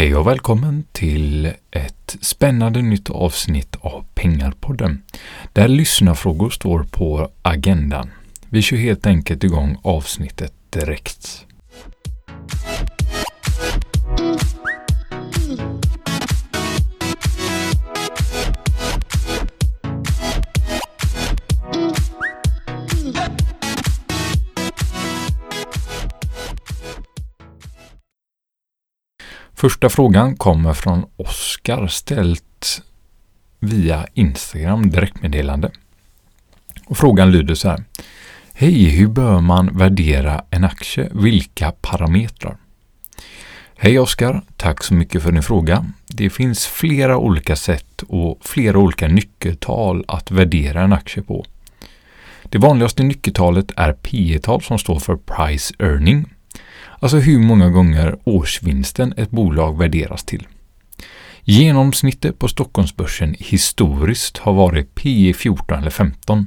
Hej och välkommen till ett spännande nytt avsnitt av Pengarpodden. Där lyssnarfrågor står på agendan. Vi kör helt enkelt igång avsnittet direkt. Första frågan kommer från Oskar ställt via Instagram direktmeddelande. Och frågan lyder så här. Hej, hur bör man värdera en aktie? Vilka parametrar? Hej Oskar, tack så mycket för din fråga. Det finns flera olika sätt och flera olika nyckeltal att värdera en aktie på. Det vanligaste nyckeltalet är P tal som står för Price Earning Alltså hur många gånger årsvinsten ett bolag värderas till. Genomsnittet på Stockholmsbörsen historiskt har varit P 14 eller 15.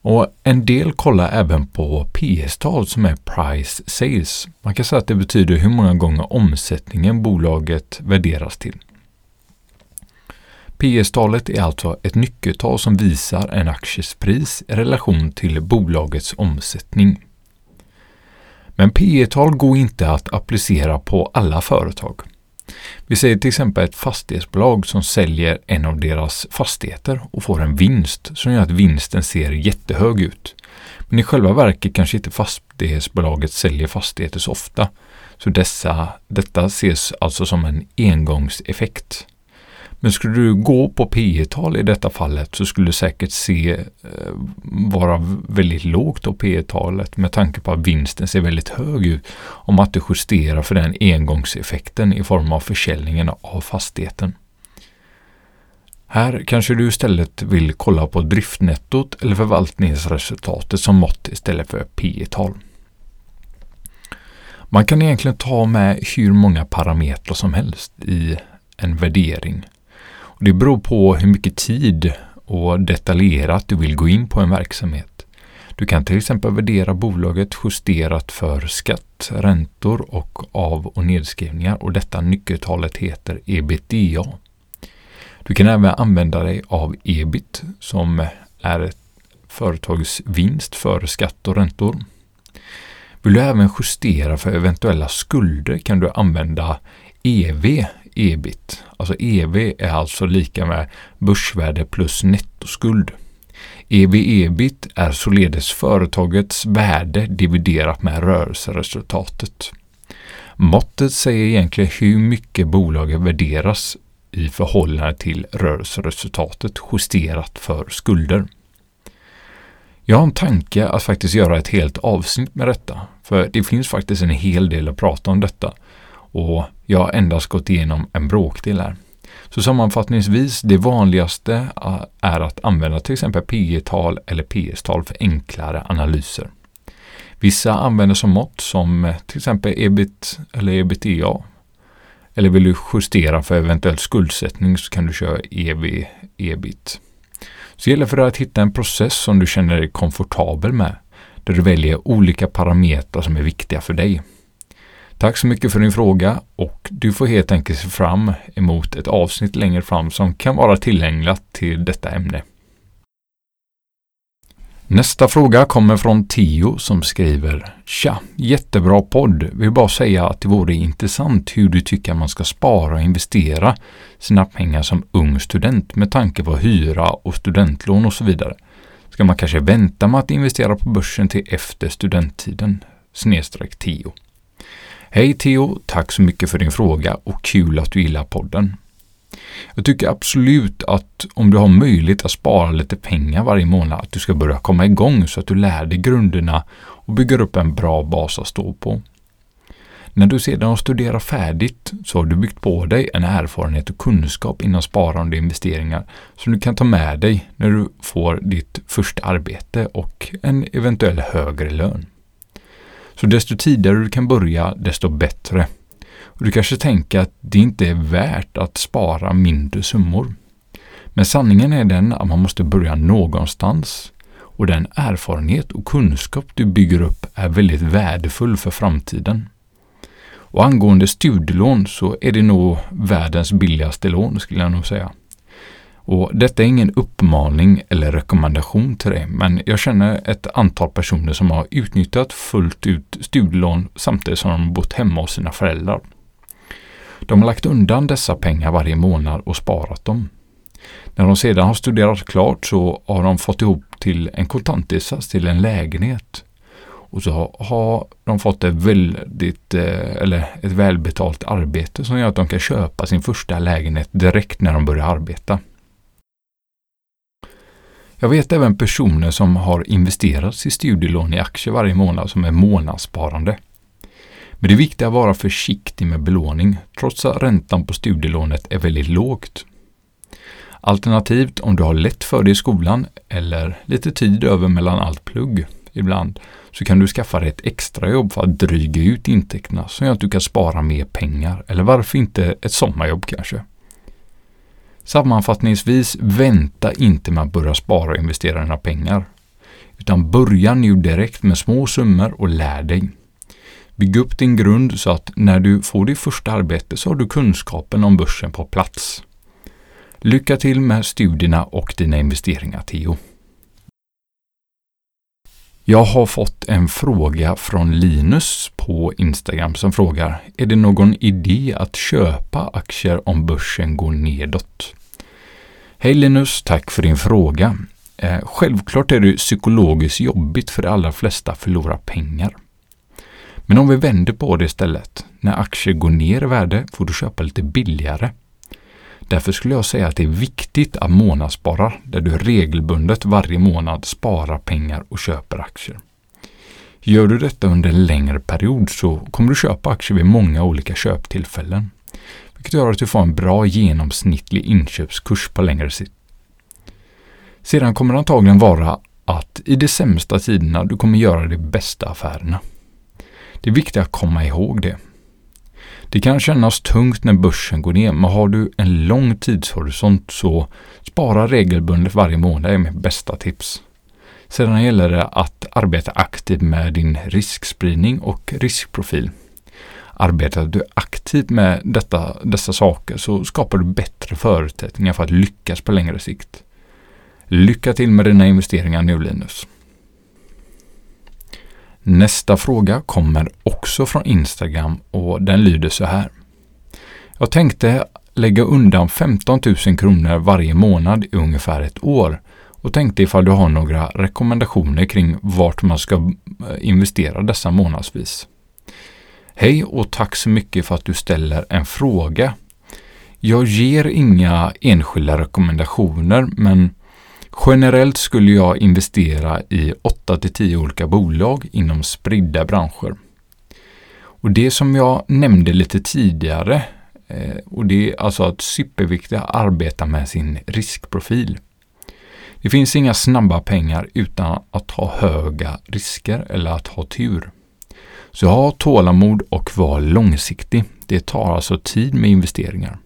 Och En del kollar även på PS-tal som är Price Sales. Man kan säga att det betyder hur många gånger omsättningen bolaget värderas till. PS-talet är alltså ett nyckeltal som visar en akties pris i relation till bolagets omsättning. Men P tal går inte att applicera på alla företag. Vi säger till exempel ett fastighetsbolag som säljer en av deras fastigheter och får en vinst som gör att vinsten ser jättehög ut. Men i själva verket kanske inte fastighetsbolaget säljer fastigheter så ofta. Så dessa, detta ses alltså som en engångseffekt. Men skulle du gå på P tal i detta fallet så skulle du säkert se eh, vara väldigt lågt på P talet med tanke på att vinsten ser väldigt hög ut om att du justerar för den engångseffekten i form av försäljningen av fastigheten. Här kanske du istället vill kolla på driftnettot eller förvaltningsresultatet som mått istället för P tal Man kan egentligen ta med hur många parametrar som helst i en värdering. Det beror på hur mycket tid och detaljerat du vill gå in på en verksamhet. Du kan till exempel värdera bolaget justerat för skatt, räntor och av och nedskrivningar och detta nyckeltalet heter ebitda. Du kan även använda dig av ebit som är ett företags vinst för skatt och räntor. Vill du även justera för eventuella skulder kan du använda EV ebit. Alltså EV är alltså lika med börsvärde plus nettoskuld. EV-ebit är således företagets värde dividerat med rörelseresultatet. Måttet säger egentligen hur mycket bolaget värderas i förhållande till rörelseresultatet justerat för skulder. Jag har en tanke att faktiskt göra ett helt avsnitt med detta, för det finns faktiskt en hel del att prata om detta och jag har endast gått igenom en bråkdel här. Så sammanfattningsvis, det vanligaste äh, är att använda till exempel P tal eller PS-tal för enklare analyser. Vissa använder som mått som äh, till exempel ebit eller ebitda. Eller vill du justera för eventuell skuldsättning så kan du köra EV, ebit. Så gäller för dig att hitta en process som du känner dig komfortabel med, där du väljer olika parametrar som är viktiga för dig. Tack så mycket för din fråga och du får helt enkelt se fram emot ett avsnitt längre fram som kan vara tillgängligt till detta ämne. Nästa fråga kommer från Tio som skriver Tja, jättebra podd. Vill bara säga att det vore intressant hur du tycker man ska spara och investera sina pengar som ung student med tanke på hyra och studentlån och så vidare. Ska man kanske vänta med att investera på börsen till efter studenttiden? Snedstreck 10. Hej Theo, tack så mycket för din fråga och kul att du gillar podden. Jag tycker absolut att om du har möjlighet att spara lite pengar varje månad, att du ska börja komma igång så att du lär dig grunderna och bygger upp en bra bas att stå på. När du sedan har studerat färdigt så har du byggt på dig en erfarenhet och kunskap inom sparande och investeringar som du kan ta med dig när du får ditt första arbete och en eventuell högre lön. Så desto tidigare du kan börja, desto bättre. Och du kanske tänker att det inte är värt att spara mindre summor. Men sanningen är den att man måste börja någonstans. Och den erfarenhet och kunskap du bygger upp är väldigt värdefull för framtiden. Och angående studielån så är det nog världens billigaste lån skulle jag nog säga. Och Detta är ingen uppmaning eller rekommendation till dig, men jag känner ett antal personer som har utnyttjat fullt ut studielån samtidigt som de bott hemma hos sina föräldrar. De har lagt undan dessa pengar varje månad och sparat dem. När de sedan har studerat klart så har de fått ihop till en kontantinsats till en lägenhet. Och så har de fått ett, väldigt, eh, eller ett välbetalt arbete som gör att de kan köpa sin första lägenhet direkt när de börjar arbeta. Jag vet även personer som har investerat sitt studielån i aktier varje månad som är månadssparande. Men det är viktigt att vara försiktig med belåning trots att räntan på studielånet är väldigt lågt. Alternativt om du har lätt för dig i skolan eller lite tid över mellan allt plugg ibland så kan du skaffa dig ett extrajobb för att dryga ut intäkterna så att du kan spara mer pengar eller varför inte ett sommarjobb kanske. Sammanfattningsvis, vänta inte med att börja spara och investera dina pengar. Utan börja nu direkt med små summor och lär dig. Bygg upp din grund så att när du får ditt första arbete så har du kunskapen om börsen på plats. Lycka till med studierna och dina investeringar Theo. Jag har fått en fråga från Linus på Instagram som frågar Är det någon idé att köpa aktier om börsen går nedåt? Hej Linus, tack för din fråga. Eh, självklart är det psykologiskt jobbigt för de allra flesta att förlora pengar. Men om vi vänder på det istället. När aktier går ner i värde får du köpa lite billigare. Därför skulle jag säga att det är viktigt att månadsspara där du regelbundet varje månad sparar pengar och köper aktier. Gör du detta under en längre period så kommer du köpa aktier vid många olika köptillfällen. Vilket gör att du får en bra genomsnittlig inköpskurs på längre sikt. Sedan kommer det antagligen vara att i de sämsta tiderna du kommer göra de bästa affärerna. Det är viktigt att komma ihåg det. Det kan kännas tungt när börsen går ner, men har du en lång tidshorisont så spara regelbundet varje månad är mitt bästa tips. Sedan gäller det att arbeta aktivt med din riskspridning och riskprofil. Arbetar du aktivt med detta, dessa saker så skapar du bättre förutsättningar för att lyckas på längre sikt. Lycka till med dina investeringar nu Linus! Nästa fråga kommer också från Instagram och den lyder så här. Jag tänkte lägga undan 15 000 kronor varje månad i ungefär ett år och tänkte ifall du har några rekommendationer kring vart man ska eh, investera dessa månadsvis. Hej och tack så mycket för att du ställer en fråga. Jag ger inga enskilda rekommendationer men Generellt skulle jag investera i 8 10 olika bolag inom spridda branscher. Och Det som jag nämnde lite tidigare, eh, och det är alltså att superviktigt att arbeta med sin riskprofil. Det finns inga snabba pengar utan att ta höga risker eller att ha tur. Så ha tålamod och var långsiktig. Det tar alltså tid med investeringar.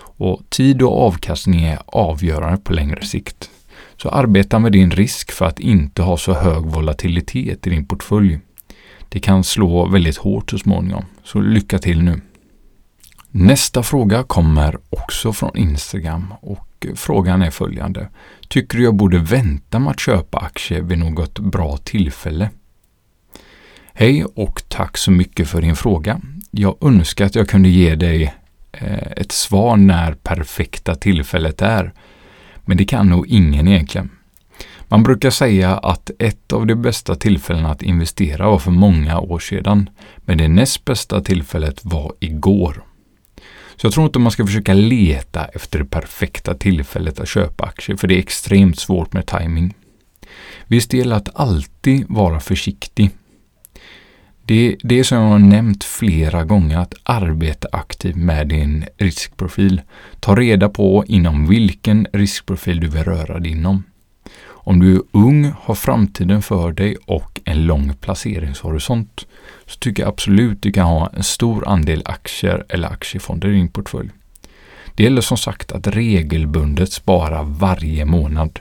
Och Tid och avkastning är avgörande på längre sikt. Så arbeta med din risk för att inte ha så hög volatilitet i din portfölj. Det kan slå väldigt hårt så småningom, så lycka till nu. Nästa fråga kommer också från Instagram och frågan är följande. Tycker du jag borde vänta med att köpa aktier vid något bra tillfälle? Hej och tack så mycket för din fråga. Jag önskar att jag kunde ge dig eh, ett svar när perfekta tillfället är. Men det kan nog ingen egentligen. Man brukar säga att ett av de bästa tillfällena att investera var för många år sedan, men det näst bästa tillfället var igår. Så jag tror inte man ska försöka leta efter det perfekta tillfället att köpa aktier, för det är extremt svårt med timing. Visst gäller att alltid vara försiktig det, det är som jag har nämnt flera gånger att arbeta aktivt med din riskprofil. Ta reda på inom vilken riskprofil du vill röra dig inom. Om du är ung, har framtiden för dig och en lång placeringshorisont så tycker jag absolut du kan ha en stor andel aktier eller aktiefonder i din portfölj. Det gäller som sagt att regelbundet spara varje månad.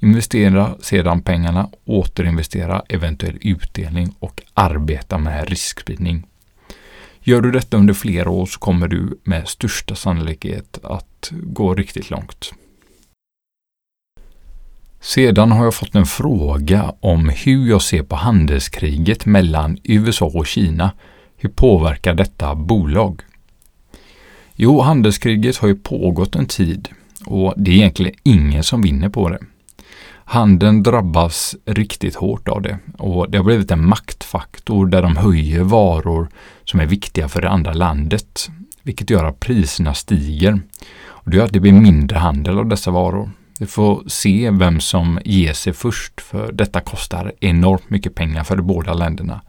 Investera sedan pengarna, återinvestera eventuell utdelning och arbeta med riskspridning. Gör du detta under flera år så kommer du med största sannolikhet att gå riktigt långt. Sedan har jag fått en fråga om hur jag ser på handelskriget mellan USA och Kina. Hur påverkar detta bolag? Jo, handelskriget har ju pågått en tid och det är egentligen ingen som vinner på det. Handeln drabbas riktigt hårt av det och det har blivit en maktfaktor där de höjer varor som är viktiga för det andra landet, vilket gör att priserna stiger. Och det gör att det blir mindre handel av dessa varor. Vi får se vem som ger sig först, för detta kostar enormt mycket pengar för de båda länderna.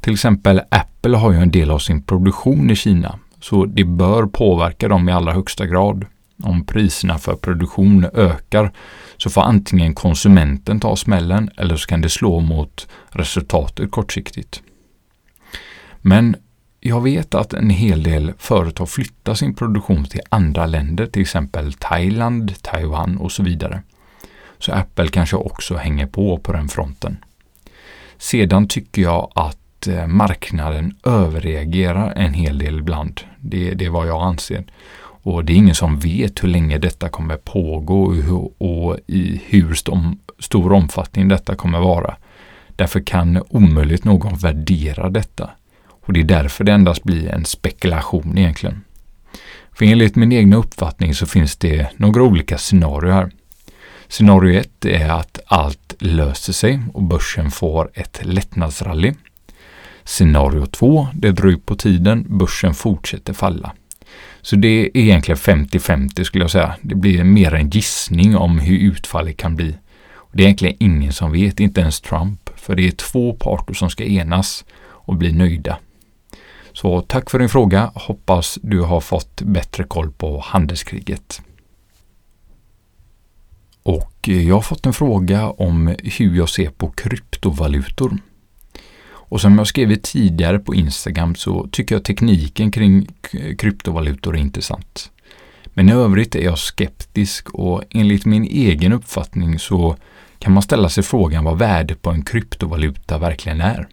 Till exempel Apple har ju en del av sin produktion i Kina, så det bör påverka dem i allra högsta grad. Om priserna för produktion ökar så får antingen konsumenten ta smällen eller så kan det slå mot resultatet kortsiktigt. Men jag vet att en hel del företag flyttar sin produktion till andra länder, till exempel Thailand, Taiwan och så vidare. Så Apple kanske också hänger på på den fronten. Sedan tycker jag att eh, marknaden överreagerar en hel del ibland. Det, det är vad jag anser. Och det är ingen som vet hur länge detta kommer pågå och, hur, och i hur stom, stor omfattning detta kommer vara. Därför kan omöjligt någon värdera detta. Och det är därför det endast blir en spekulation egentligen. För enligt min egna uppfattning så finns det några olika scenarier här. Scenario 1 är att allt löser sig och börsen får ett lättnadsrally. Scenario 2, det drar ut på tiden, börsen fortsätter falla. Så det är egentligen 50-50 skulle jag säga. Det blir mer en gissning om hur utfallet kan bli. Och det är egentligen ingen som vet, inte ens Trump. För det är två parter som ska enas och bli nöjda. Så tack för din fråga. Hoppas du har fått bättre koll på handelskriget. Och jag har fått en fråga om hur jag ser på kryptovalutor. Och som jag skrivit tidigare på Instagram så tycker jag tekniken kring kryptovalutor är intressant. Men i övrigt är jag skeptisk och enligt min egen uppfattning så kan man ställa sig frågan vad värdet på en kryptovaluta verkligen är.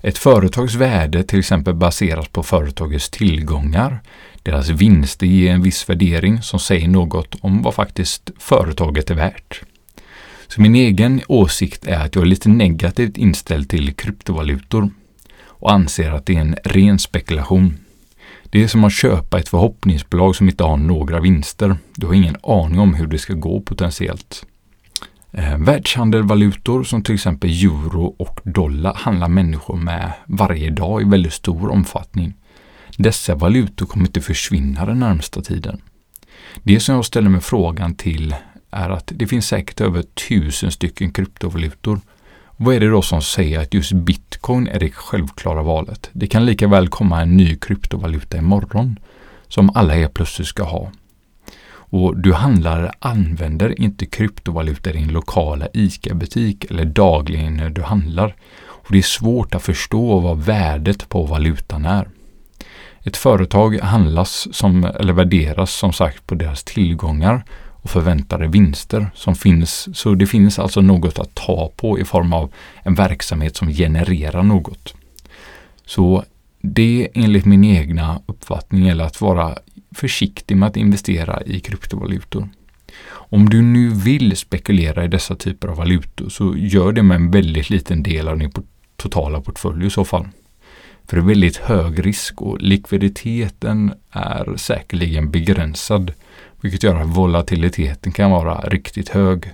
Ett företags värde till exempel baseras på företagets tillgångar. Deras vinster ger en viss värdering som säger något om vad faktiskt företaget är värt. Så min egen åsikt är att jag är lite negativt inställd till kryptovalutor och anser att det är en ren spekulation. Det är som att köpa ett förhoppningsbolag som inte har några vinster. Du har ingen aning om hur det ska gå potentiellt. Eh, världshandelvalutor som till exempel euro och dollar handlar människor med varje dag i väldigt stor omfattning. Dessa valutor kommer inte försvinna den närmsta tiden. Det som jag ställer mig frågan till är att det finns säkert över tusen stycken kryptovalutor. Vad är det då som säger att just bitcoin är det självklara valet? Det kan lika väl komma en ny kryptovaluta imorgon som alla helt plötsligt ska ha. Och du handlare använder inte kryptovaluta i din lokala ICA-butik eller dagligen när du handlar. Och Det är svårt att förstå vad värdet på valutan är. Ett företag handlas som, eller värderas som sagt på deras tillgångar och förväntade vinster som finns. Så det finns alltså något att ta på i form av en verksamhet som genererar något. Så det enligt min egna uppfattning är att vara försiktig med att investera i kryptovalutor. Om du nu vill spekulera i dessa typer av valutor så gör det med en väldigt liten del av din totala portfölj i så fall. För det är väldigt hög risk och likviditeten är säkerligen begränsad vilket gör att volatiliteten kan vara riktigt hög.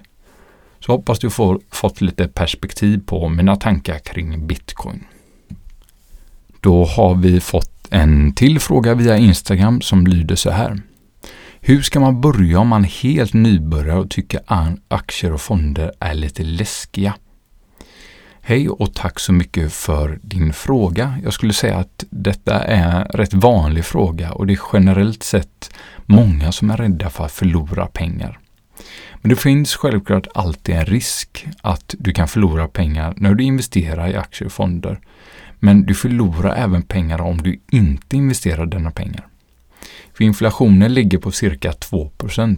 Så hoppas du får fått lite perspektiv på mina tankar kring bitcoin. Då har vi fått en till fråga via Instagram som lyder så här. Hur ska man börja om man helt nybörjar och tycker aktier och fonder är lite läskiga? Hej och tack så mycket för din fråga. Jag skulle säga att detta är en rätt vanlig fråga och det är generellt sett många som är rädda för att förlora pengar. Men det finns självklart alltid en risk att du kan förlora pengar när du investerar i aktier och fonder. Men du förlorar även pengar om du inte investerar denna pengar. För inflationen ligger på cirka 2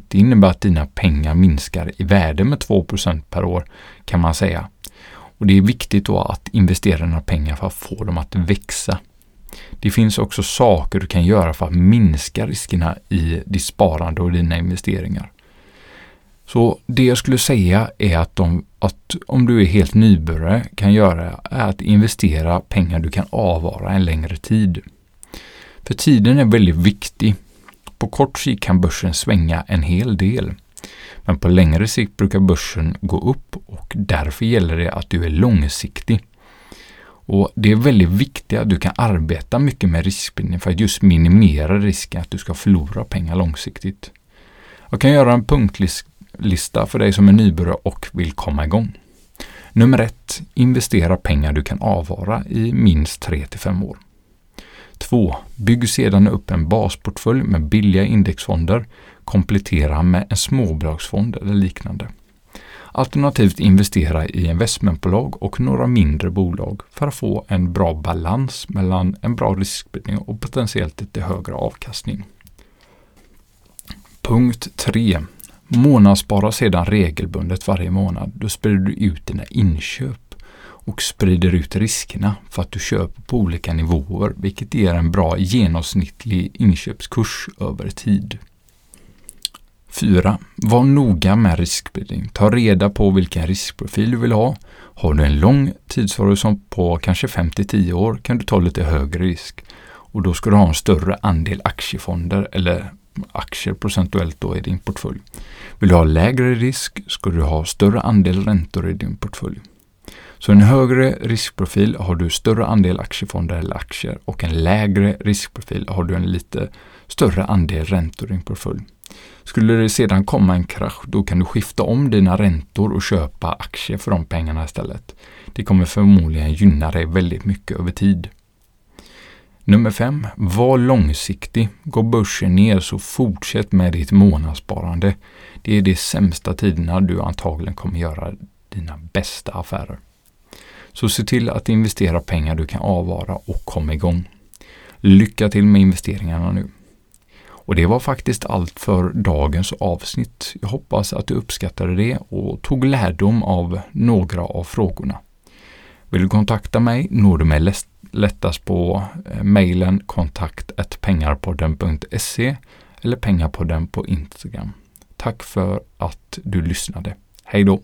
Det innebär att dina pengar minskar i värde med 2% per år kan man säga. Och Det är viktigt då att investera dina pengar för att få dem att växa. Det finns också saker du kan göra för att minska riskerna i ditt sparande och dina investeringar. Så det jag skulle säga är att, de, att om du är helt nybörjare kan göra är att investera pengar du kan avvara en längre tid. För tiden är väldigt viktig. På kort sikt kan börsen svänga en hel del. Men på längre sikt brukar börsen gå upp och därför gäller det att du är långsiktig. Och Det är väldigt viktigt att du kan arbeta mycket med riskbildning för att just minimera risken att du ska förlora pengar långsiktigt. Jag kan göra en punktlista för dig som är nybörjare och vill komma igång. Nummer ett, investera pengar du kan avvara i minst 3-5 år. 2. Bygg sedan upp en basportfölj med billiga indexfonder. Komplettera med en småbolagsfond eller liknande. Alternativt investera i investmentbolag och några mindre bolag för att få en bra balans mellan en bra riskspridning och potentiellt lite högre avkastning. Punkt 3. Månadsspara sedan regelbundet varje månad. Då sprider du ut dina inköp och sprider ut riskerna för att du köper på olika nivåer vilket ger en bra genomsnittlig inköpskurs över tid. 4. Var noga med riskspridning. Ta reda på vilken riskprofil du vill ha. Har du en lång tidshorisont på kanske 5-10 år kan du ta lite högre risk. Och då ska du ha en större andel aktiefonder eller aktier procentuellt då i din portfölj. Vill du ha lägre risk ska du ha större andel räntor i din portfölj. Så en högre riskprofil har du större andel aktiefonder eller aktier och en lägre riskprofil har du en lite större andel räntor i din portfölj. Skulle det sedan komma en krasch, då kan du skifta om dina räntor och köpa aktier för de pengarna istället. Det kommer förmodligen gynna dig väldigt mycket över tid. Nummer 5. Var långsiktig. Går börsen ner så fortsätt med ditt månadssparande. Det är de sämsta tiderna du antagligen kommer göra dina bästa affärer. Så se till att investera pengar du kan avvara och komma igång. Lycka till med investeringarna nu. Och det var faktiskt allt för dagens avsnitt. Jag hoppas att du uppskattade det och tog lärdom av några av frågorna. Vill du kontakta mig når du mig lättast på eh, mejlen kontakt pengarpodden.se eller pengarpodden på Instagram. Tack för att du lyssnade. Hej då!